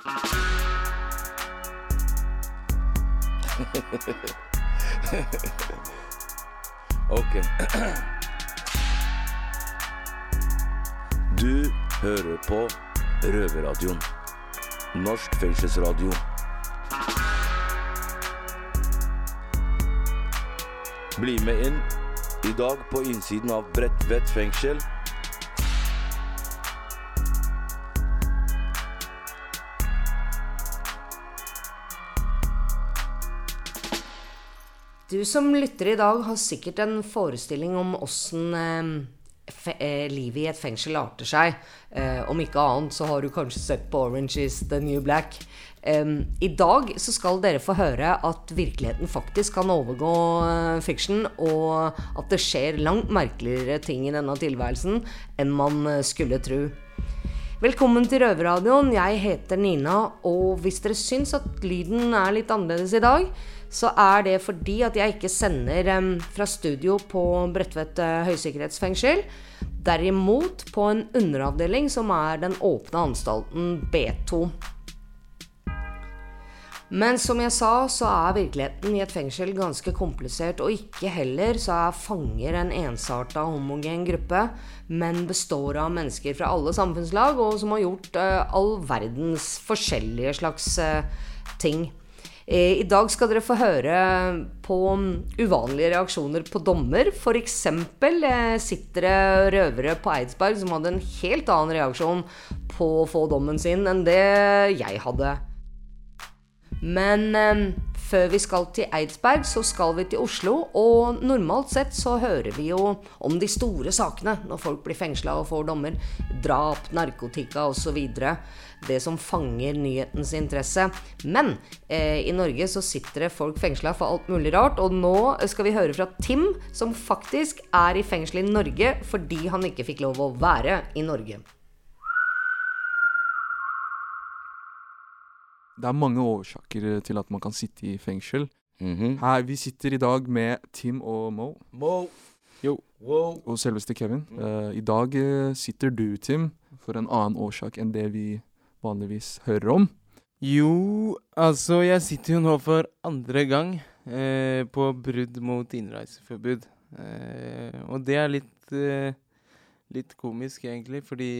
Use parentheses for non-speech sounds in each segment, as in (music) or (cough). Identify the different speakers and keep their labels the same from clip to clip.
Speaker 1: (laughs) ok. Du hører på Røverradioen. Norsk fengselsradio. Bli med inn i dag på innsiden av Bredtvet fengsel.
Speaker 2: Du som lytter i dag, har sikkert en forestilling om åssen eh, eh, livet i et fengsel arter seg. Eh, om ikke annet så har du kanskje sett på Orange is the New Black. I dag så skal dere få høre at virkeligheten faktisk kan overgå uh, fiction, og at det skjer langt merkeligere ting i denne tilværelsen enn man skulle tro. Velkommen til Røverradioen. Jeg heter Nina, og hvis dere syns at lyden er litt annerledes i dag, så er det fordi at jeg ikke sender fra studio på Bredtvet uh, høysikkerhetsfengsel. Derimot på en underavdeling som er den åpne anstalten B2. Men som jeg sa, så er virkeligheten i et fengsel ganske komplisert, og ikke heller så er fanger en ensarta, homogen gruppe, men består av mennesker fra alle samfunnslag, og som har gjort uh, all verdens forskjellige slags uh, ting. I dag skal dere få høre på uvanlige reaksjoner på dommer. F.eks. sitter det røvere på Eidsberg som hadde en helt annen reaksjon på å få dommen sin enn det jeg hadde. Men eh, før vi skal til Eidsberg, så skal vi til Oslo. Og normalt sett så hører vi jo om de store sakene når folk blir fengsla og får dommer. Drap, narkotika osv det som fanger nyhetens interesse. Men eh, i Norge så sitter det folk fengsla for alt mulig rart. Og nå skal vi høre fra Tim, som faktisk er i fengsel i Norge fordi han ikke fikk lov å være i Norge.
Speaker 3: Det er mange årsaker til at man kan sitte i fengsel.
Speaker 1: Mm -hmm.
Speaker 3: Her, Vi sitter i dag med Tim og Mo.
Speaker 1: Mo.
Speaker 3: Jo.
Speaker 1: Wow.
Speaker 3: Og selveste Kevin.
Speaker 1: Mm.
Speaker 3: Uh, I dag uh, sitter du, Tim, for en annen årsak enn det vi vanligvis hører om?
Speaker 4: Jo, altså jeg sitter jo nå for andre gang eh, på brudd mot innreiseforbud. Eh, og det er litt, eh, litt komisk, egentlig, fordi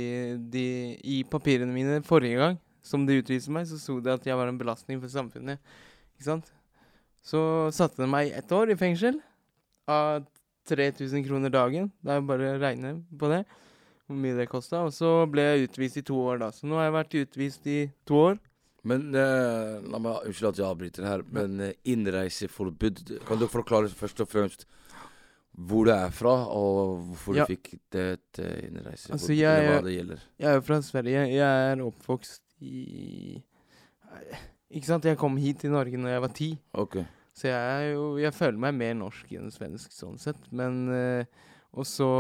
Speaker 4: de, i papirene mine forrige gang, som de utviste meg, så sto det at jeg var en belastning for samfunnet. Ikke sant? Så satte de meg ett år i fengsel av 3000 kroner dagen. Det er jo bare å regne på det hvor mye det kosta. Og så ble jeg utvist i to år, da. Så nå har jeg vært utvist i to år.
Speaker 1: Men eh, la meg Unnskyld at jeg avbryter her, men eh, innreiseforbud Kan du forklare først og fremst hvor du er fra, og hvorfor ja. du fikk det et eh, innreiseforbud? Altså, jeg, eller hva det gjelder?
Speaker 4: Jeg er jo fra Sverige. Jeg er oppvokst i Ikke sant, jeg kom hit til Norge når jeg var ti.
Speaker 1: Okay.
Speaker 4: Så jeg jo Jeg føler meg mer norsk enn svensk sånn sett, men uh, og så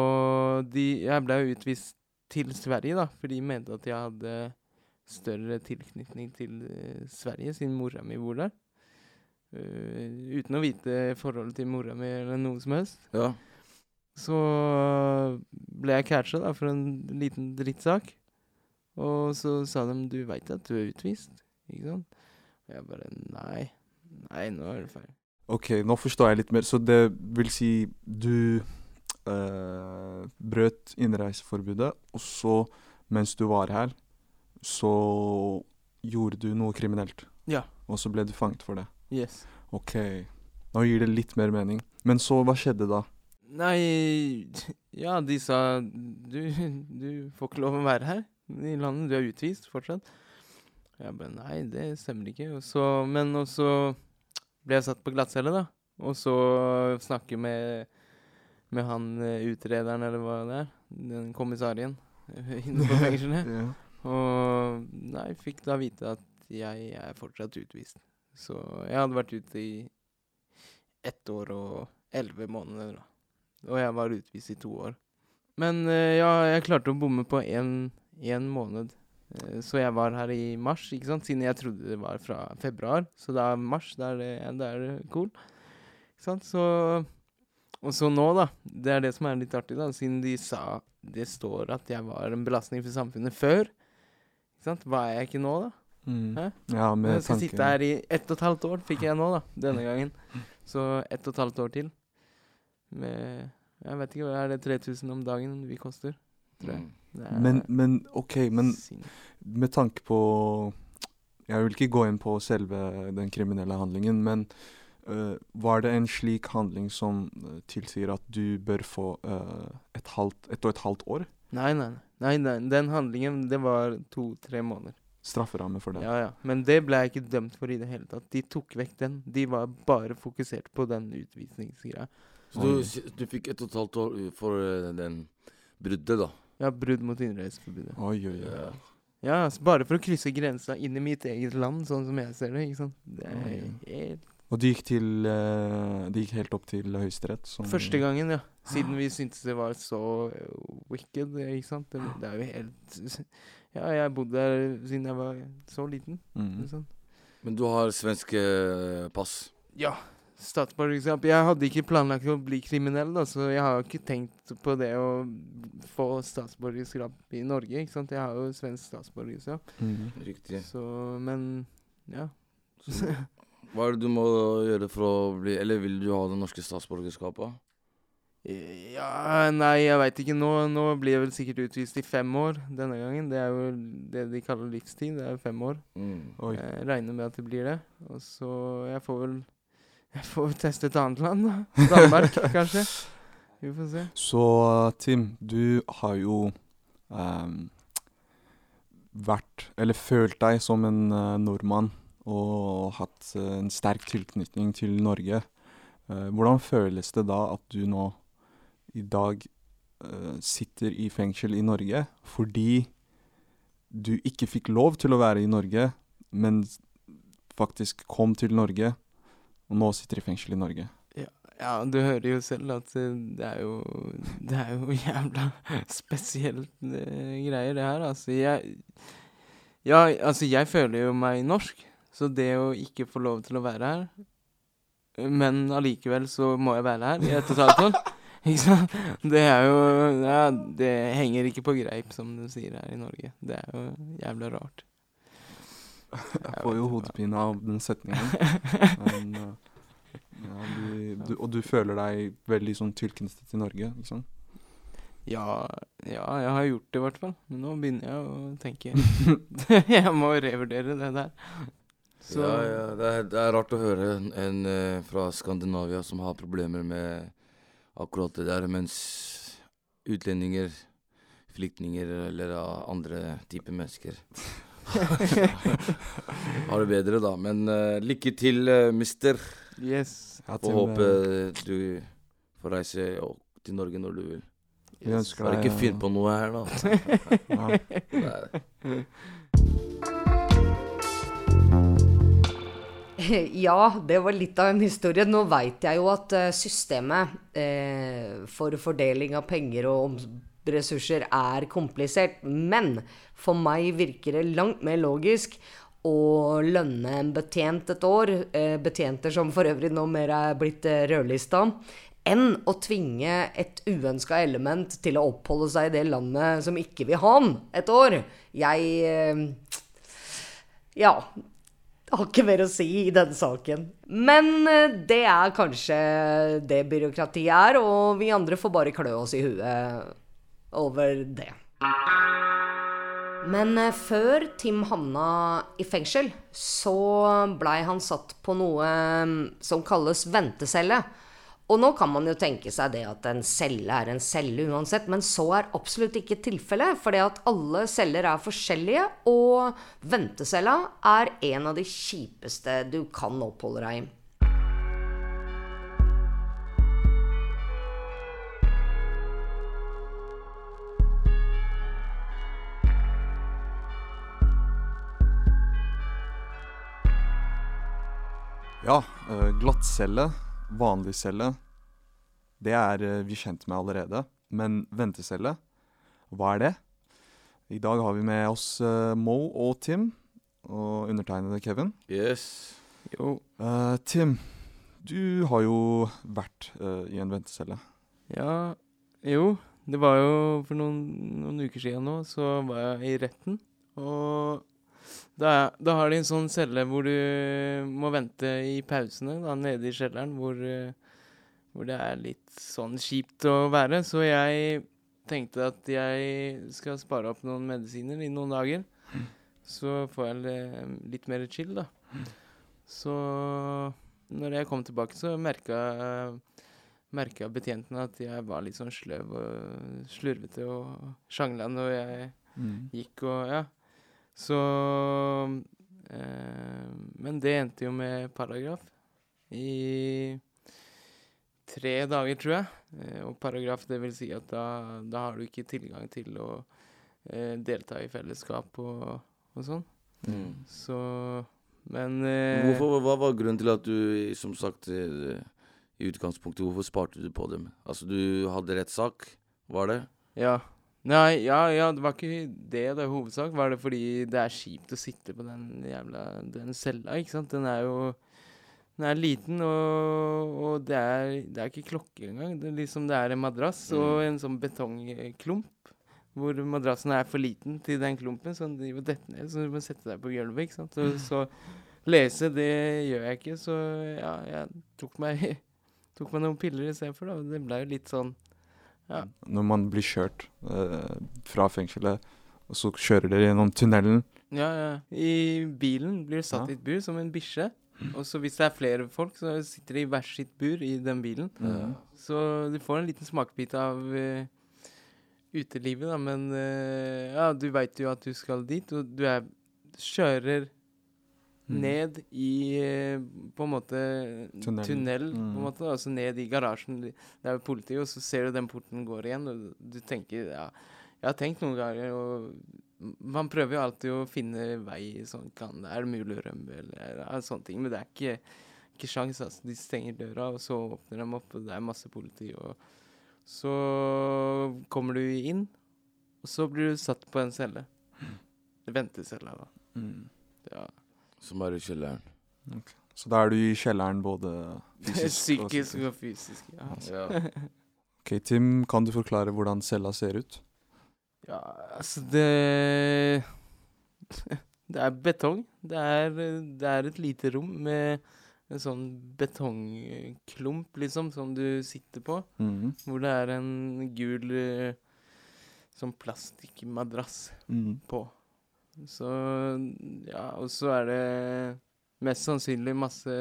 Speaker 4: de, Jeg ble jo utvist til Sverige, da, for de mente at jeg hadde større tilknytning til uh, Sverige, siden mora mi bor der. Uh, uten å vite forholdet til mora mi eller noe som helst.
Speaker 1: Ja.
Speaker 4: Så ble jeg catcha for en liten drittsak. Og så sa de 'du veit at du er utvist', ikke sant? Og jeg bare 'nei, nei, nå er det feil'.
Speaker 3: Ok, nå forstår jeg litt mer. Så det vil si du øh, brøt innreiseforbudet, og så, mens du var her, så gjorde du noe kriminelt.
Speaker 4: Ja.
Speaker 3: Og så ble du fanget for det.
Speaker 4: Yes.
Speaker 3: Ok. Nå gir det litt mer mening. Men så, hva skjedde da?
Speaker 4: Nei (laughs) Ja, de sa du, du får ikke lov å være her i landet. Du er utvist fortsatt. Jeg bare Nei, det stemmer ikke. Og så, men og så ble jeg satt på glattcelle, da. Og så snakke med med han uh, utrederen, eller hva det er. Den kommissarien inne på (laughs) fengselet. ja. Og nei, fikk da vite at jeg er fortsatt utvist. Så jeg hadde vært ute i ett år og elleve måneder, da. Og jeg var utvist i to år. Men uh, ja, jeg klarte å bomme på én måned. Uh, så jeg var her i mars, ikke sant? siden jeg trodde det var fra februar. Så da er mars, da er det, er cool. Ikke sant? Så og så nå, da. Det er det som er litt artig, da. Siden de sa Det står at jeg var en belastning for samfunnet før. Ikke sant? Hva er jeg ikke nå, da?
Speaker 3: Mm.
Speaker 4: Hæ?
Speaker 3: Ja, med
Speaker 4: Jeg skal
Speaker 3: tanken
Speaker 4: sitte her i ett og et halvt år, fikk jeg nå, da. Denne gangen. (laughs) Så ett og et halvt år til. Med Jeg vet ikke, hva er det 3000 om dagen vi koster? Tror jeg.
Speaker 1: Mm.
Speaker 3: Men, men OK, men med tanke på Jeg vil ikke gå inn på selve den kriminelle handlingen, men uh, var det en slik handling som øh, tilsier at du bør få uh, et, halvt, et og et halvt år
Speaker 4: Nei, nei, nei, nei. Den handlingen, det var to-tre måneder.
Speaker 3: strafferamme for det?
Speaker 4: Ja, ja. Men det ble jeg ikke dømt for i det hele tatt. De tok vekk den. De var bare fokusert på den utvisningsgreia.
Speaker 1: Så du, du fikk ett og et halvt år for den bruddet, da?
Speaker 4: Ja, brudd mot innreiseforbudet.
Speaker 3: Oi, oi, oi.
Speaker 1: Ja.
Speaker 4: Ja, altså bare for å krysse grensa inn i mitt eget land, sånn som jeg ser det. ikke sant? Det er helt
Speaker 3: Og det gikk, til, øh, det gikk helt opp til Høyesterett? som-
Speaker 4: Første gangen, ja. Siden vi syntes det var så eh, wicked, ikke sant. Det, det er jo helt (laughs) Ja, jeg har bodd der siden jeg var så liten.
Speaker 3: Mm.
Speaker 4: Sant?
Speaker 1: Men du har svenske eh, pass?
Speaker 4: Ja. Statsborgerskap. Jeg hadde ikke planlagt å bli kriminell, da, så jeg har ikke tenkt på det å få statsborgerskap i Norge. ikke sant? Jeg har jo svensk statsborgerskap.
Speaker 3: Mm.
Speaker 1: Riktig.
Speaker 4: Så, men ja.
Speaker 1: Så, hva er det du må gjøre for å bli Eller vil du ha det norske statsborgerskapet?
Speaker 4: Ja, nei, jeg veit ikke. Nå, nå blir jeg vel sikkert utvist i fem år denne gangen. Det er jo det de kaller livstid. Det er jo fem år.
Speaker 1: Mm.
Speaker 3: Oi.
Speaker 4: Jeg regner med at det blir det. Og så Jeg får vel Jeg får teste et annet land, da. Danmark, (laughs) kanskje. Vi får se.
Speaker 3: Så Tim, du har jo um, vært, eller følt deg som en uh, nordmann og hatt uh, en sterk tilknytning til Norge. Uh, hvordan føles det da at du nå i dag sitter i fengsel i Norge fordi du ikke fikk lov til å være i Norge, men faktisk kom til Norge, og nå sitter i fengsel i Norge?
Speaker 4: Ja, du hører jo selv at eh, det er jo (laughs) Det er jo (laughs) jævla spesielt eh, greier, det her. Altså, jeg Ja, altså, jeg føler jo meg norsk, så det å ikke få lov til å være her Men allikevel så må jeg være her i ett og et halvt år. (laughs) Ikke sant? Det er jo Ja, det henger ikke på greip, som du sier her i Norge. Det er jo jævla rart.
Speaker 3: Jeg får jo hodepine av den setningen. (laughs) Men, eh, ja, du, du, og du føler deg veldig sånn tilknyttet til Norge, ikke sant?
Speaker 4: Ja, ja, jeg har gjort det i hvert fall. Men nå begynner jeg å tenke (laughs) (laughs) Jeg må revurdere det der. Så
Speaker 1: Ja, ja, det er, det er rart å høre en, en eh, fra Skandinavia som har problemer med akkurat det der, mens utlendinger, flyktninger eller andre typer mennesker (laughs) har det bedre, da. Men uh, lykke til, uh, mister.
Speaker 4: Yes.
Speaker 1: Og håper du får reise til Norge når du vil.
Speaker 3: Yes.
Speaker 1: Bare ikke finn på noe her, da.
Speaker 3: ja.
Speaker 1: Nei.
Speaker 2: Ja, det var litt av en historie. Nå veit jeg jo at eh, systemet eh, for fordeling av penger og ressurser er komplisert. Men for meg virker det langt mer logisk å lønne en betjent et år, eh, betjenter som for øvrig nå mer er blitt eh, rødlista, enn å tvinge et uønska element til å oppholde seg i det landet som ikke vil ha han et år. Jeg eh, Ja. Har ikke mer å si i denne saken. Men det er kanskje det byråkratiet er, og vi andre får bare klø oss i huet over det. Men eh, før Tim havna i fengsel, så blei han satt på noe mm, som kalles ventecelle. Og nå kan man jo tenke seg det at en celle er en celle uansett, men så er absolutt ikke tilfellet. For det at alle celler er forskjellige, og ventecella er en av de kjipeste du kan oppholde deg i.
Speaker 3: ja eh, glattcelle, vanlig celle, det er eh, vi kjent med allerede. Men ventecelle, hva er det? I dag har vi med oss eh, Mo og Tim, og undertegnede Kevin.
Speaker 1: Yes.
Speaker 4: Jo.
Speaker 3: Uh, Tim, du har jo vært uh, i en ventecelle.
Speaker 4: Ja. Jo. Det var jo for noen, noen uker siden nå, så var jeg i retten. Og da, da, har de en sånn celle hvor du må vente i pausene, da, nede i kjelleren, hvor, hvor, det er litt sånn kjipt å være. Så jeg tenkte at jeg skal spare opp noen medisiner i noen dager. Mm. Så får jeg litt mer chill, da. Mm. Så når jeg kom tilbake, så merka merka betjentene at jeg var litt sånn sløv og slurvete og sjangla når jeg mm. gikk og Ja. Så eh, Men det endte jo med paragraf i tre dager, tror jeg. Eh, og paragraf, det vil si at da, da har du ikke tilgang til å eh, delta i fellesskap og, og sånn. Mm. Så Men
Speaker 1: eh, Hvorfor, Hva var grunnen til at du, som sagt eh, i utgangspunktet, hvorfor sparte du på dem? Altså, du hadde rettssak, var det?
Speaker 4: Ja. Nei, ja, ja, det var ikke det det er hovedsak. Var det fordi det er kjipt å sitte på den jævla den cella, ikke sant? Den er jo Den er liten, og, og det, er, det, er, ikke klokke engang. Det er liksom det er en madrass mm. og en sånn betongklump. Hvor madrassen er for liten til den klumpen, så den driver detter ned. Så du må sette deg på gulvet, ikke sant. Så, mm. så lese, det gjør jeg ikke. Så ja, jeg tok meg, (laughs) tok meg noen piller istedenfor, da. Det ble jo litt sånn ja.
Speaker 3: Når man blir kjørt uh, fra fengselet, og så kjører dere gjennom tunnelen.
Speaker 4: Ja, ja. I bilen blir du satt ja. i et bur som en bikkje. Og så hvis det er flere folk, så sitter de i hvert sitt bur i den bilen. Ja. Så du får en liten smakebit av uh, utelivet, da. Men uh, ja, du veit jo at du skal dit, og du er kjører Mm. ned i eh, på en måte tunnel, tunnel mm. på en måte, altså ned i garasjen. der ved politiet, og så ser du den porten går igjen, og du tenker ja, Jeg har tenkt noen ganger, og man prøver jo alltid å finne vei sånn kan, Er det mulig å rømme, eller ja, sånne ting. Men det er ikke, ikke sjans, altså. De stenger døra, og så åpner de opp, og det er masse politi, og så kommer du inn, og så blir du satt på en celle. Mm. Ventecella, da. Mm.
Speaker 1: Ja. Som er i kjelleren.
Speaker 3: Okay. Så da er du i kjelleren både
Speaker 4: fysisk, psykisk og, og fysisk. Ja. ja.
Speaker 3: ok, Tim, kan du forklare hvordan cella ser ut?
Speaker 4: Ja, altså det (laughs) Det er betong. Det er, det er et lite rom med en sånn betongklump, liksom, som du sitter på. Mm -hmm. Hvor det er en gul sånn plastikkmadrass mm. på. Så ja, og så er det mest sannsynlig masse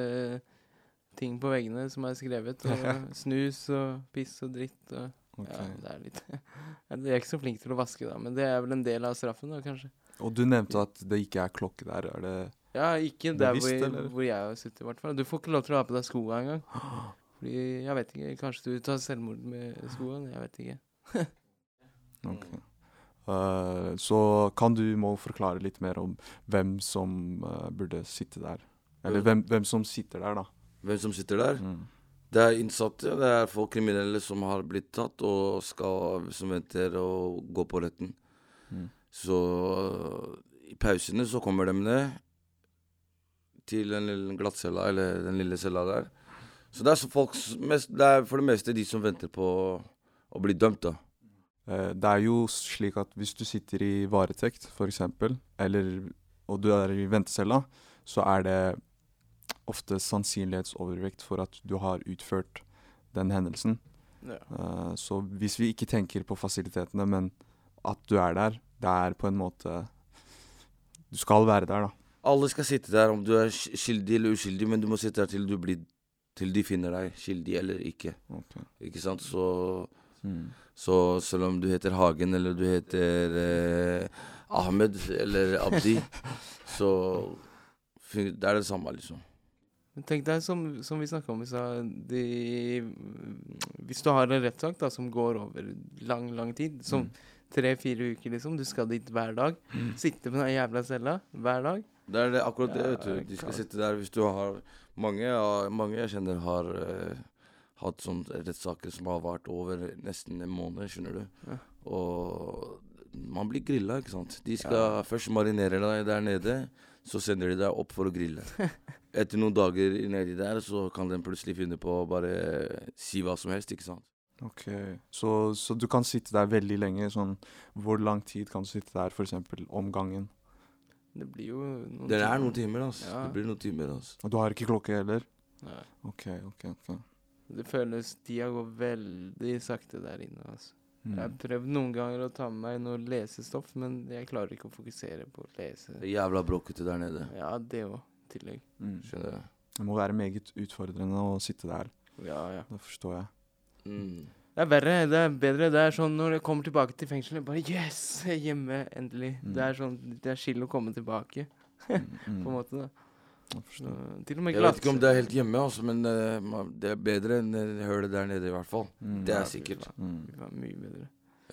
Speaker 4: ting på veggene som er skrevet. Og (laughs) snus og piss og dritt og okay. Ja, det er litt (laughs) Jeg er ikke så flink til å vaske, da, men det er vel en del av straffen, da, kanskje.
Speaker 3: Og du nevnte at det ikke er klokke der. Er det
Speaker 4: Ja, ikke der hvor, jeg, hvor jeg sitter, i hvert fall. Du får ikke lov til å ha på deg skoa engang. (gasps) Fordi, jeg vet ikke, kanskje du tar selvmord med skoene? Jeg vet ikke. (laughs)
Speaker 3: okay. Uh, så kan du må forklare litt mer om hvem som uh, burde sitte der. Eller hvem, hvem, som sitter der, da.
Speaker 1: Hvem som sitter der? Mm. Det er innsatte. Det er folk kriminelle som har blitt tatt, og skal, som venter å gå på retten. Mm. Så uh, i pausene så kommer de ned til den lille glattcella, eller den lille cella der. Så det er, så folk, mest, det er for det meste de som venter på å bli dømt, da.
Speaker 3: Eh, det er jo slik at hvis du sitter i varetekt, f.eks., og du er i ventecella, så er det ofte sannsynlighetsovervekt for at du har utført den hendelsen. Ja. Uh, så hvis vi ikke tenker på fasilitetene, men at du er der, det er på en måte Du skal være der, da.
Speaker 1: Alle skal sitte der om du er skyldig eller uskyldig, men du må sitte der til, du blir, til de finner deg skyldig eller ikke. Okay. Ikke sant? Så mm. Så selv om du heter Hagen, eller du heter eh, Ahmed eller Abdi, (laughs) så det er det samme, liksom.
Speaker 4: Tenk deg, som, som vi snakka om i stad Hvis du har en rettssak som går over lang, lang tid, som mm. tre-fire uker, liksom, du skal dit hver dag, mm. sitte på den jævla cella hver dag
Speaker 1: Det er det, akkurat det, vet du. De skal sitte der hvis du har Mange, mange jeg kjenner, har uh, hatt sånne rettssaker som har vart over nesten en måned, skjønner du. Ja. Og man blir grilla, ikke sant. De skal ja. først marinere deg der nede, så sender de deg opp for å grille. (laughs) Etter noen dager nedi der, så kan den plutselig finne på å bare si hva som helst, ikke sant.
Speaker 3: Ok, så, så, du kan sitte der veldig lenge. Sånn, hvor lang tid kan du sitte der, f.eks. om gangen?
Speaker 4: Det blir jo noen
Speaker 1: Det er noen timer, altså.
Speaker 4: Ja.
Speaker 1: Det blir noen timer, altså.
Speaker 3: Og du har ikke klokke heller?
Speaker 4: Nei.
Speaker 3: OK, OK. ok.
Speaker 4: Det føles Tida går veldig sakte der inne, altså.
Speaker 3: Mm.
Speaker 4: Jeg har prøvd noen ganger å ta med meg noe lesestoff, men jeg klarer ikke å fokusere på å lese.
Speaker 1: Det er jævla bråkete der nede.
Speaker 4: Ja, det òg. Tillegg.
Speaker 3: Mm.
Speaker 1: Skjønner jeg.
Speaker 3: Det må være meget utfordrende å sitte der.
Speaker 4: Ja, ja.
Speaker 3: Det forstår jeg.
Speaker 1: Mm.
Speaker 4: Det er verre. Det er bedre. Det er sånn når jeg kommer tilbake til fengselet, bare Yes! Jeg er hjemme, endelig.
Speaker 3: Mm.
Speaker 4: Det er sånn Det er chill å komme tilbake,
Speaker 3: Mm. (laughs)
Speaker 4: på en måte. da
Speaker 3: Jeg
Speaker 4: Til og med
Speaker 1: Jeg vet ikke om det er helt hjemme, altså, men uh, det er bedre enn eh, hølet der nede, i hvert fall.
Speaker 3: Mm.
Speaker 1: Det er sikkert.
Speaker 3: Mm.
Speaker 4: Det var mye bedre.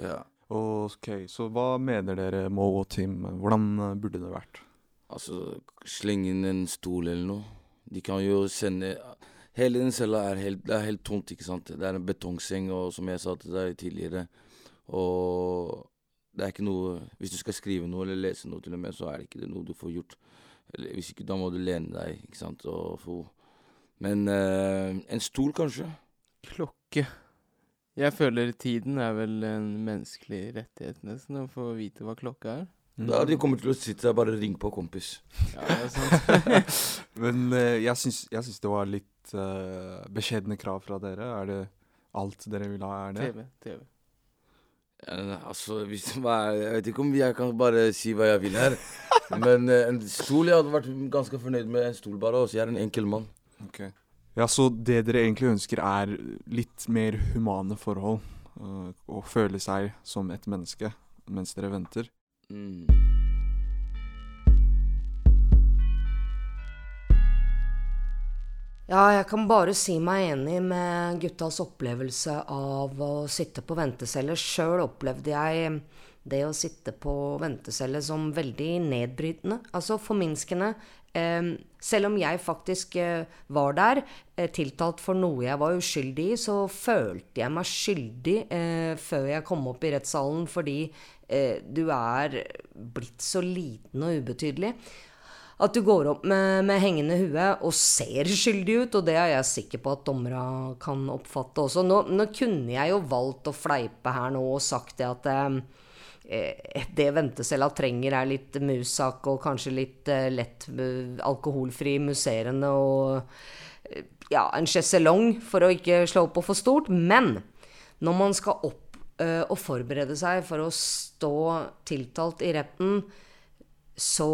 Speaker 1: Ja.
Speaker 3: OK, så hva mener dere, Mo og Tim? Hvordan eh, burde det vært?
Speaker 1: Altså, slenge inn en stol eller noe. De kan jo sende Hele den cella er helt, det er helt tomt, ikke sant. Det er en betongseng, og som jeg sa til deg tidligere. Og det er ikke noe Hvis du skal skrive noe eller lese noe, til og med, så er det ikke noe du får gjort. Eller hvis ikke, da må du lene deg, ikke sant, og få Men eh, en stol, kanskje?
Speaker 4: Klokke. Jeg føler tiden er vel en menneskelig rettighet, nesten, å få vite hva klokka er.
Speaker 1: Da de kommer til å sitte der, bare ring på, kompis.
Speaker 4: Ja, det er sant. (laughs) (laughs)
Speaker 3: Men uh, jeg syns, jeg syns det var litt uh, beskjedne krav fra dere. Er det alt dere vil ha, er det?
Speaker 4: TV. TV.
Speaker 1: Uh, altså, hvis, hva er, jeg vet ikke om jeg kan bare si hva jeg vil her. (laughs) Men eh, en stol Jeg hadde vært ganske fornøyd med en stol, bare. Også. Jeg er en enkel mann.
Speaker 3: Ok. Ja, så det dere egentlig ønsker er litt mer humane forhold. Uh, å føle seg som et menneske mens dere venter.
Speaker 1: Mm.
Speaker 2: Ja, jeg kan bare si meg enig med guttas opplevelse av å sitte på ventecelle. Sjøl opplevde jeg det å sitte på ventecelle som veldig nedbrytende, altså forminskende. Eh, selv om jeg faktisk eh, var der, eh, tiltalt for noe jeg var uskyldig i, så følte jeg meg skyldig eh, før jeg kom opp i rettssalen, fordi du er blitt så liten og ubetydelig. At du går opp med, med hengende hue og ser skyldig ut, og det er jeg sikker på at dommera kan oppfatte også. Nå, nå kunne jeg jo valgt å fleipe her nå og sagt det at eh, eh, det ventecella trenger er litt musak og kanskje litt eh, lett eh, alkoholfri musserende og eh, ja, en sjeselong for å ikke slå på for stort. Men når man skal opp uh, og forberede seg for å stå tiltalt i retten, så,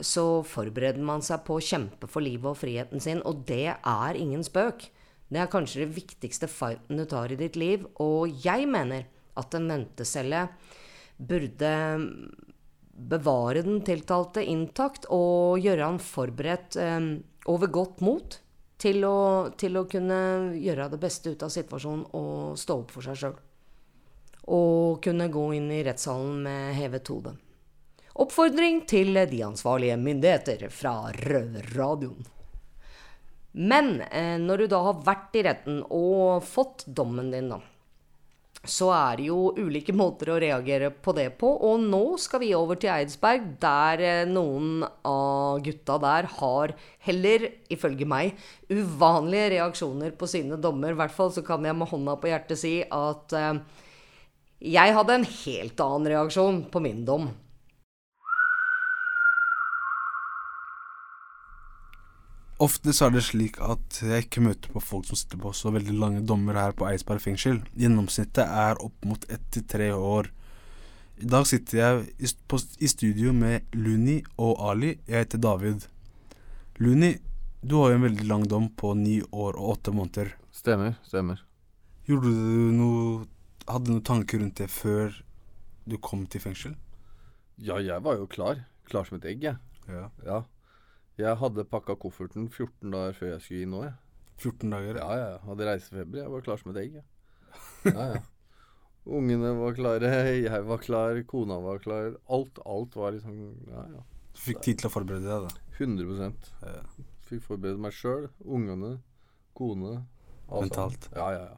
Speaker 2: så forbereder man seg på å kjempe for livet og friheten sin, og det er ingen spøk. Det er kanskje det viktigste fighten du tar i ditt liv, og jeg mener at en ventecelle burde bevare den tiltalte intakt og gjøre han forberedt eh, over godt mot til å, til å kunne gjøre det beste ut av situasjonen og stå opp for seg sjøl. Og kunne gå inn i rettssalen med hevet hode. Oppfordring til de ansvarlige myndigheter fra Røverradioen. Men eh, når du da har vært i retten og fått dommen din, da, så er det jo ulike måter å reagere på det på. Og nå skal vi over til Eidsberg, der eh, noen av gutta der har heller, ifølge meg, uvanlige reaksjoner på sine dommer. I hvert fall så kan jeg med hånda på hjertet si at eh, jeg hadde en helt annen reaksjon på min dom.
Speaker 5: Ofte så er det slik at jeg ikke møter på folk som sitter på så veldig lange dommer her på Eidsberg fengsel. Gjennomsnittet er opp mot ett til tre år. I dag sitter jeg i, studio med Luni og Ali. Jeg heter David. Luni, du har jo en veldig lang dom på ni år og åtte måneder.
Speaker 6: Stemmer, stemmer.
Speaker 5: Gjorde du noe Hadde du noen tanker rundt det før du kom til fengsel?
Speaker 6: Ja, jeg var jo klar. Klar som et egg, jeg.
Speaker 5: Ja.
Speaker 6: Ja. Jeg hadde pakka kofferten 14 dager før jeg skulle inn nå, jeg.
Speaker 5: 14 dager?
Speaker 6: Ja, ja. Hadde reisefeber. Jeg var klar som et egg, jeg. Ja, ja. Ungene var klare, jeg var klar, kona var klar. Alt, alt var liksom Ja, ja.
Speaker 5: Du fikk tid til å forberede deg, da.
Speaker 6: 100
Speaker 5: Ja.
Speaker 6: Fikk forberede meg sjøl, ungene, kone. alt
Speaker 5: Mentalt.
Speaker 6: Ja, ja, ja.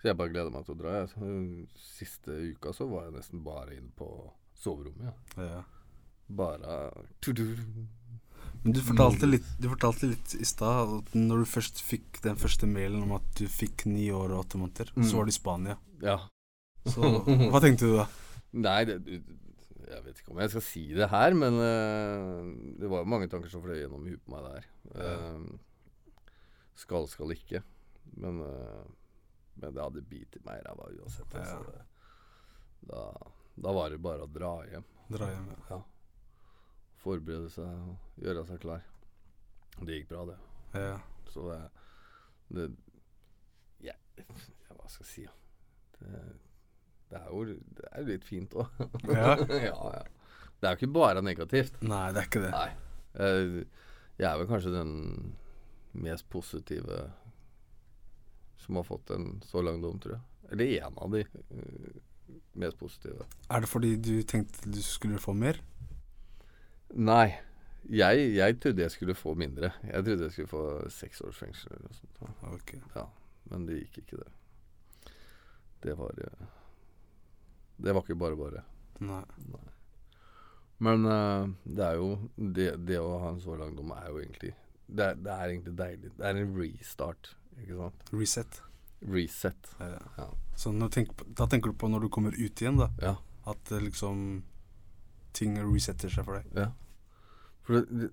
Speaker 6: Så jeg bare gleder meg til å dra. Jeg. Siste uka så var jeg nesten bare inne på soverommet. Ja.
Speaker 5: Ja.
Speaker 6: Bare.
Speaker 5: Men du fortalte litt, du fortalte litt i stad at når du først fikk den første mailen om at du fikk ni år og åtte måneder,
Speaker 6: Mm.
Speaker 5: så var du i Spania.
Speaker 6: Ja.
Speaker 5: Så hva tenkte du da? (laughs)
Speaker 6: Nei, det, Jeg vet ikke om jeg skal si det her, men uh, det var jo mange tanker som fløy gjennom huet på meg der. Uh, skal, skal ikke. Men, uh, men det hadde bitt meg i ræva uansett. Altså. Det, da, da, var det bare å dra hjem.
Speaker 5: Dra hjem, ja.
Speaker 6: ja. Forberede seg og gjøre seg klar. Det gikk bra, det.
Speaker 5: Ja.
Speaker 6: Så det, det ja, Hva skal jeg si? Det, det er jo det er litt fint òg.
Speaker 5: Ja. (laughs)
Speaker 6: ja, ja. Det er jo ikke bare negativt.
Speaker 5: Nei, det er ikke det.
Speaker 6: Nei. Jeg er vel kanskje den mest positive som har fått en så lang dom, tror jeg. Eller en av de uh, mest positive.
Speaker 5: Er det fordi du tenkte du skulle få mer?
Speaker 6: Nei. Jeg, jeg, trodde jeg skulle få mindre. Jeg trodde jeg skulle få seks års fengsel eller noe sånt.
Speaker 5: Okay.
Speaker 6: Ja, men det gikk ikke, det. Det var uh, det var ikke bare bare.
Speaker 5: Nei.
Speaker 6: Nei. Men uh, det er jo det, det, å ha en så lang dom er jo egentlig det er, det er, egentlig deilig. Det er en restart, ikke sant?
Speaker 5: Reset.
Speaker 6: Reset.
Speaker 5: Ja.
Speaker 6: ja.
Speaker 5: Så tenk, da tenker du på når du kommer ut igjen, da?
Speaker 6: Ja.
Speaker 5: At liksom ting resetter seg for deg?
Speaker 6: Ja. For det,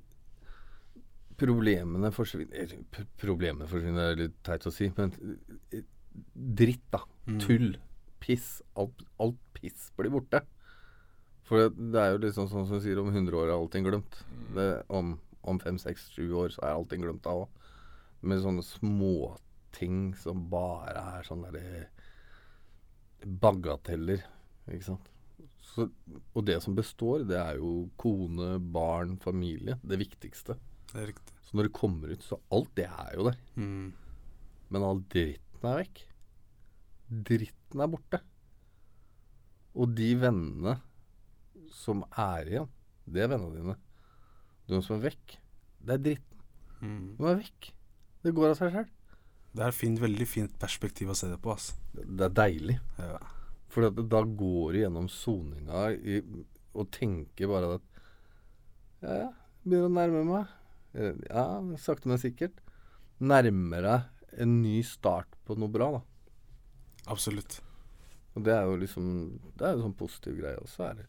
Speaker 6: problemene forsvinner Problemene forsvinner er litt teit å si, men dritt, da. Mm. Tull piss. Alt, alt piss blir borte. For det, det, er jo liksom sånn som du sier, om 100 år er allting glemt. Mm. Det, om, om 5-6-7 år så er allting glemt da òg. Med sånne småting som bare er sånne derre bagateller, ikke sant. Så, og det som består, det er jo kone, barn, familie. Det viktigste.
Speaker 5: Det er riktig.
Speaker 6: Så når det kommer ut, så alt det er jo der.
Speaker 5: Mm.
Speaker 6: Men all dritten er vekk. Dritten er borte. Og de vennene som er igjen, det er vennene dine. De som er vekk, det er dritten.
Speaker 5: Mm.
Speaker 6: De er vekk. Det går av seg sjøl.
Speaker 5: Det er et veldig fint perspektiv å se det på. ass.
Speaker 6: Det er deilig.
Speaker 5: Ja.
Speaker 6: For da går du gjennom soninga og tenker bare at Ja, ja, begynner å nærme meg. Ja, sakte, men sikkert. Nærmer deg en ny start på noe bra, da.
Speaker 5: Absolutt.
Speaker 6: Og det er jo liksom Det er jo sånn positiv greie. også. er det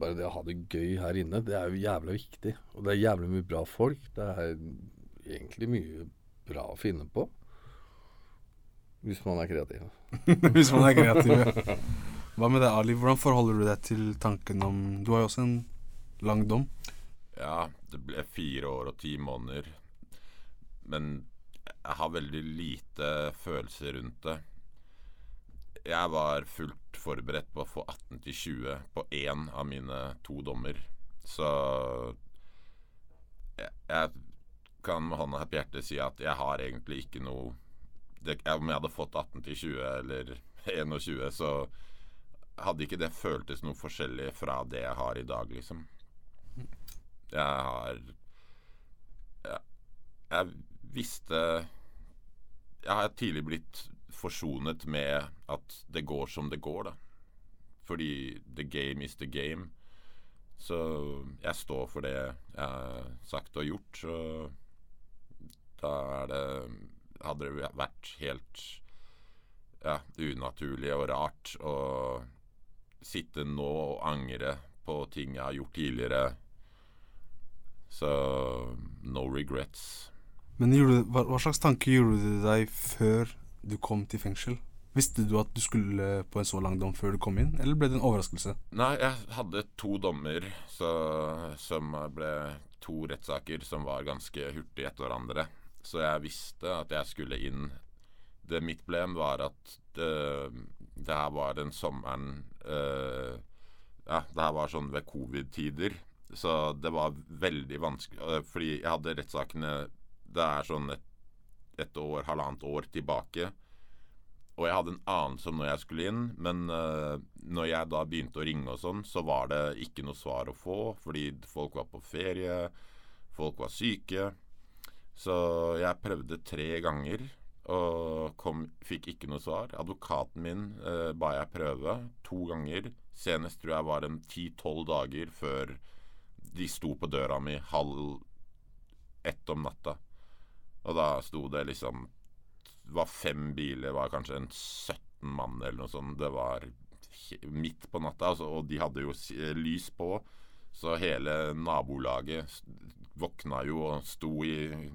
Speaker 6: bare det å ha det gøy her inne, det er jo jævla viktig. Og det er jævlig mye bra folk. Det er egentlig mye bra å finne på. Hvis man er kreativ. (laughs)
Speaker 5: Hvis man er kreativ, Hva med deg, Ali? Hvordan forholder du deg til tanken om Du har jo også en lang dom.
Speaker 7: Ja, det ble fire år og ti måneder. Men jeg har veldig lite følelser rundt det jeg var fullt forberedt på å få 18 til 20 på én av mine to dommer. Så jeg, jeg kan med hånda på hjertet si at jeg har egentlig ikke noe det, Om jeg hadde fått 18 til 20 eller 21, så hadde ikke det føltes noe forskjellig fra det jeg har i dag, liksom. Jeg har Jeg, jeg visste Jeg har tidlig blitt forsonet med at det går som det går, da. Fordi the game is the game. Så jeg står for det jeg har sagt og gjort. Så da er det Hadde det vært helt ja, unaturlig og rart å sitte nå og angre på ting jeg har gjort tidligere. Så no regrets.
Speaker 5: Men hva, hva slags tanke gjorde du deg før du kom til fengsel? Visste du at du skulle på en så lang dom før du kom inn, eller ble det en overraskelse?
Speaker 7: Nei, jeg hadde to dommer så, som ble to rettssaker som var ganske hurtige etter hverandre. Så jeg visste at jeg skulle inn. Det mitt problem var at det, det her var den sommeren uh, Ja, det her var sånn ved covid-tider. Så det var veldig vanskelig Fordi jeg hadde rettssakene Det er sånn et et år, halvannet år tilbake. Og jeg hadde en anelse om når jeg skulle inn, men uh, når jeg da begynte å ringe og sånn, så var det ikke noe svar å få, fordi folk var på ferie, folk var syke. Så jeg prøvde tre ganger og kom, fikk ikke noe svar. Advokaten min eh, ba jeg prøve to ganger. Senest tror jeg var en ti-tolv dager før de sto på døra mi halv ett om natta. Og da sto det liksom var fem biler, var kanskje en 17 mann eller noe sånt. Det var midt på natta, altså, og de hadde jo lys på. Så hele nabolaget våkna jo og sto i,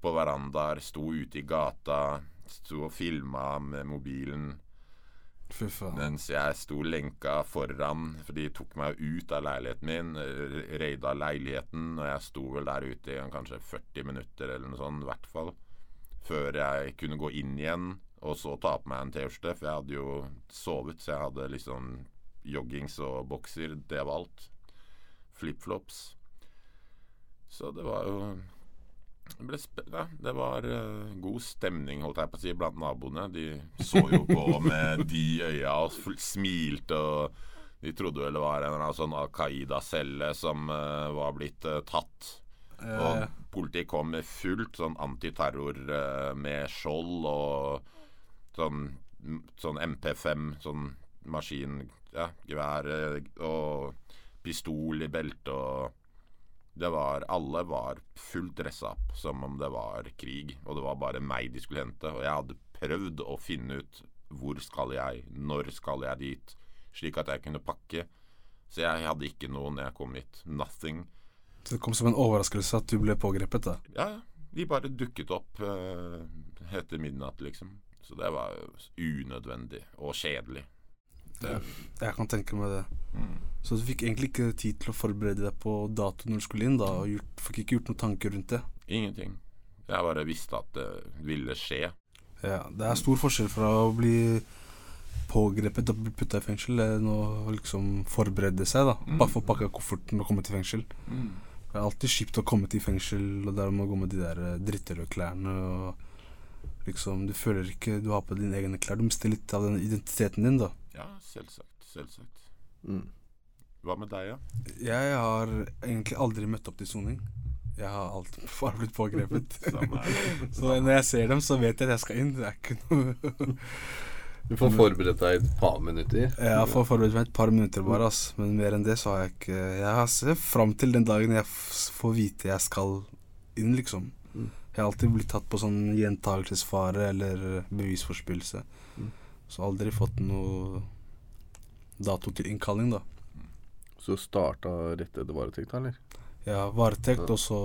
Speaker 7: på verandaer, sto ute i gata, sto og filma med mobilen.
Speaker 5: Fy faen.
Speaker 7: Mens jeg sto lenka foran, for de tok meg ut av leiligheten min. Reida leiligheten, og jeg sto vel der ute i kanskje 40 minutter eller noe sånt, i hvert fall. Før jeg kunne gå inn igjen og så ta på meg en T-skjorte, for jeg hadde jo sovet, så jeg hadde liksom joggings og bokser. Det var alt. Flipflops. Så det var jo det ja, det var uh, god stemning, holdt jeg på å si, blant naboene. De så jo på med de øya og smilte, og de trodde vel det var en eller annen sånn Al Qaida-celle som uh, var blitt uh, tatt. Og politiet kom med fullt sånn antiterror med skjold og sånn, sånn MP5, sånn maskingevær ja, og pistol i beltet og det var Alle var fullt dressa opp som om det var krig, og det var bare meg de skulle hente. Og jeg hadde prøvd å finne ut hvor skal jeg, når skal jeg dit, slik at jeg kunne pakke. Så jeg hadde ikke noe når jeg kom hit. Nothing.
Speaker 5: Så det kom som en overraskelse at du ble pågrepet, da?
Speaker 7: Ja, de bare dukket opp uh, etter midnatt, liksom. Så det var unødvendig og kjedelig.
Speaker 5: Det. Jeg kan tenke meg det. Mm. Så du fikk egentlig ikke tid til å forberede deg på dato når du skulle inn, da, og gjort, fikk ikke gjort noen tanker rundt det?
Speaker 7: Ingenting. Jeg bare visste at det ville skje.
Speaker 5: Ja, det er stor forskjell fra å bli pågrepet og bli putta i fengsel enn å liksom forberede seg, da. Mm. Bare få pakka kofferten og komme til fengsel. Mm. Det er alltid kjipt å komme til fengsel, og der må gå med de der eh, drittrøde klærne og liksom Du føler ikke du har på dine egne klær. Du mister litt av den identiteten din, da.
Speaker 7: Ja, selvsagt. Selvsagt. Mm. Hva med deg, ja?
Speaker 5: Jeg har egentlig aldri møtt opp til soning. Jeg har alltid (laughs) bare blitt pågrepet. (laughs) (laughs) så når jeg ser dem, så vet jeg at jeg skal inn. Det er ikke noe
Speaker 6: Du får forberedt deg et par minutter?
Speaker 5: Jeg får forberedt meg et par minutter bare, ass. Men mer enn det så har jeg ikke Jeg ser fram til den dagen jeg får vite jeg skal inn, liksom. Mm. Jeg har alltid blitt tatt på sånn gjentagelsesfare eller bevisforspillelse. Så aldri fått noe dato til innkalling, da.
Speaker 6: Så starta rett etter varetekt, eller?
Speaker 5: Ja, varetekt og så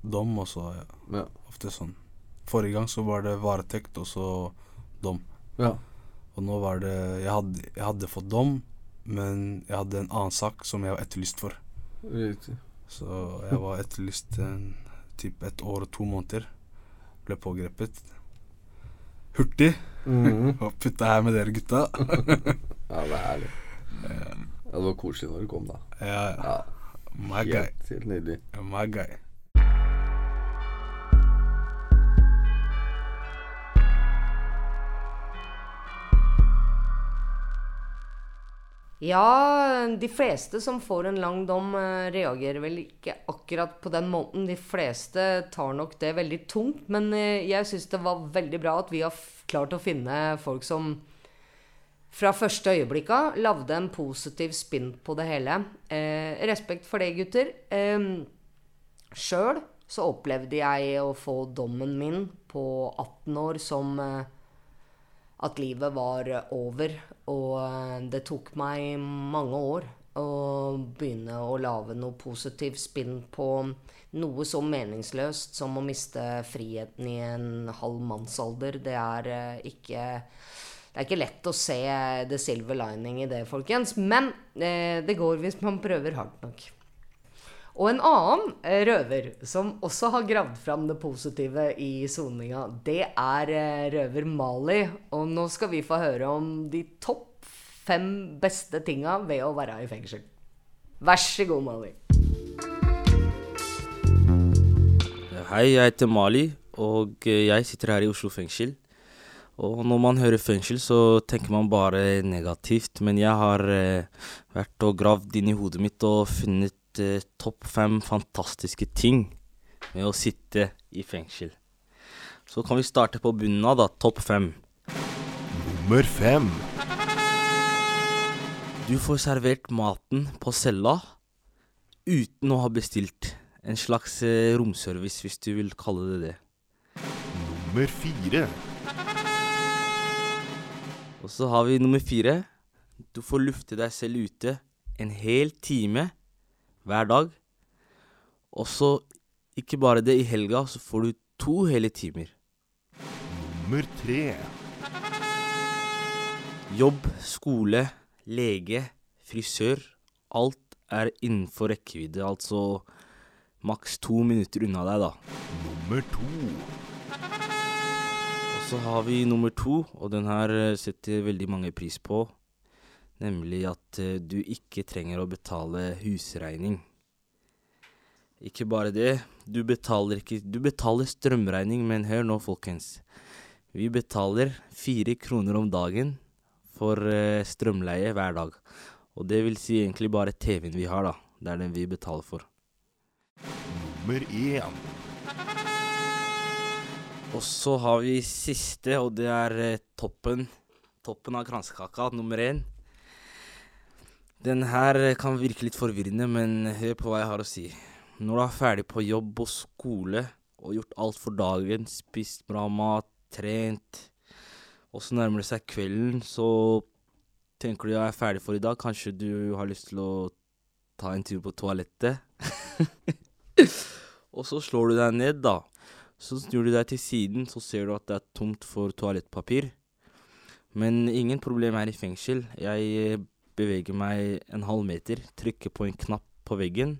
Speaker 5: dom, og så ja. ja. Ofte sånn. Forrige gang så var det varetekt og så dom.
Speaker 6: Ja.
Speaker 5: Og nå var det jeg hadde, jeg hadde, fått dom, men jeg hadde en annen sak som jeg var etterlyst for.
Speaker 6: Riktig.
Speaker 5: Så jeg var etterlyst en, typ et år og to måneder. Ble pågrepet. Hurtig. (laughs) Mm. og Putte her med dere gutta. (laughs)
Speaker 6: ja, det er herlig. Ja. Ja, det var koselig når du kom, da.
Speaker 5: Ja, ja. My guy.
Speaker 6: Helt nydelig.
Speaker 5: My guy.
Speaker 2: Ja, de fleste som får en lang dom, eh, reagerer vel ikke akkurat på den måten. De fleste tar nok det veldig tungt. Men eh, jeg syns det var veldig bra at vi har klart å finne folk som fra første øyeblikk av lagde en positiv spinn på det hele. Eh, respekt for det, gutter. Eh, Sjøl så opplevde jeg å få dommen min på 18 år som eh, at livet var over. Og eh, det tok meg mange år å begynne å lage noe positivt spinn på noe så meningsløst som å miste friheten i en halv mannsalder. Det er eh, ikke det er ikke lett å se the silver lining i det, folkens. Men eh, det går hvis man prøver hardt nok. Og en annen eh, røver som også har gravd fram det positive i soninga, det er eh, røver Mali. Og nå skal vi få høre om de topp fem beste tinga ved å være i fengsel. Vær så god, Mali.
Speaker 8: Hei, jeg heter Mali, og eh, jeg sitter her i Oslo fengsel. Og når man hører fengsel, så tenker man bare negativt. Men jeg har vært og gravd inn i hodet mitt og funnet eh, topp fem fantastiske ting med å sitte i fengsel. Så kan vi starte på bunnen av, da. Topp fem.
Speaker 9: Nummer fem.
Speaker 8: Du får servert maten på cella uten å ha bestilt. En slags uh, romservice, hvis du vil kalle det det.
Speaker 9: Nummer fire.
Speaker 8: Og så har vi nummer fire. Du får lufte deg selv ute en hel time hver dag. Og så, ikke bare det, i helga så får du to hele timer.
Speaker 9: Nummer tre.
Speaker 8: Jobb, skole, lege, frisør. Alt er innenfor rekkevidde, altså maks to minutter unna deg, da.
Speaker 9: Nummer to.
Speaker 8: Så har vi nummer to, og den her eh, setter veldig mange pris på. Nemlig at eh, du ikke trenger å betale husregning. Ikke bare det, du betaler ikke Du betaler strømregning, men hør nå, folkens. Vi betaler fire kroner om dagen for eh, strømleie hver dag. Og det vil si egentlig bare TV-en vi har, da. Det er den vi betaler for.
Speaker 9: Nummer én.
Speaker 8: Og så har vi siste, og det er eh, toppen. Toppen av kransekaka, nummer én. Den her kan virke litt forvirrende, men hør på hva jeg har å si. Når du er ferdig på jobb og skole og gjort alt for dagen, spist bra mat, trent, og så nærmer det seg kvelden, så tenker du jeg er ferdig for i dag. Kanskje du har lyst til å ta en tur på toalettet. (laughs) og så slår du deg ned, da. Så snur du deg til siden, så ser du at det er tomt for toalettpapir. Men ingen problem er i fengsel. Jeg eh, beveger meg en halv meter, trykker på en knapp på veggen.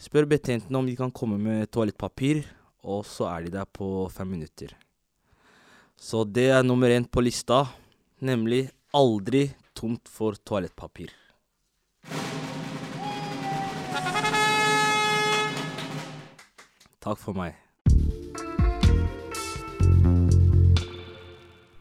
Speaker 8: Spør betjentene om de kan komme med toalettpapir, og så er de der på fem minutter. Så det er nummer én på lista, nemlig aldri tomt for toalettpapir. Takk for meg.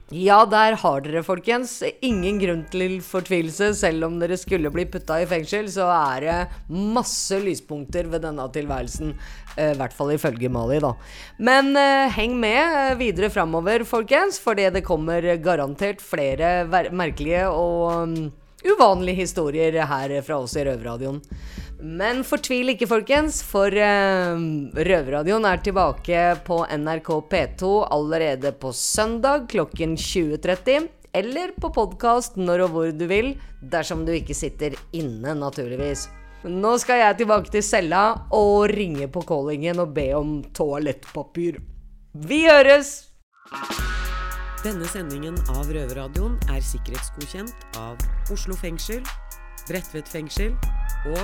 Speaker 2: Ja, der har dere, folkens. Ingen grunn til fortvilelse. Selv om dere skulle bli putta i fengsel, så er det masse lyspunkter ved denne tilværelsen. Eh, I hvert fall ifølge Mali, da. Men eh, heng med eh, videre framover, folkens, fordi det kommer garantert flere merkelige og um, uvanlige historier her fra oss i Røverradioen. Men fortvil ikke, folkens, for uh, Røverradioen er tilbake på NRK P2 allerede på søndag klokken 20.30. Eller på podkast når og hvor du vil, dersom du ikke sitter inne, naturligvis. Nå skal jeg tilbake til cella og ringe på callingen og be om toalettpapir. Vi høres!
Speaker 10: Denne sendingen av Røverradioen er sikkerhetsgodkjent av Oslo fengsel, Bredtvet fengsel og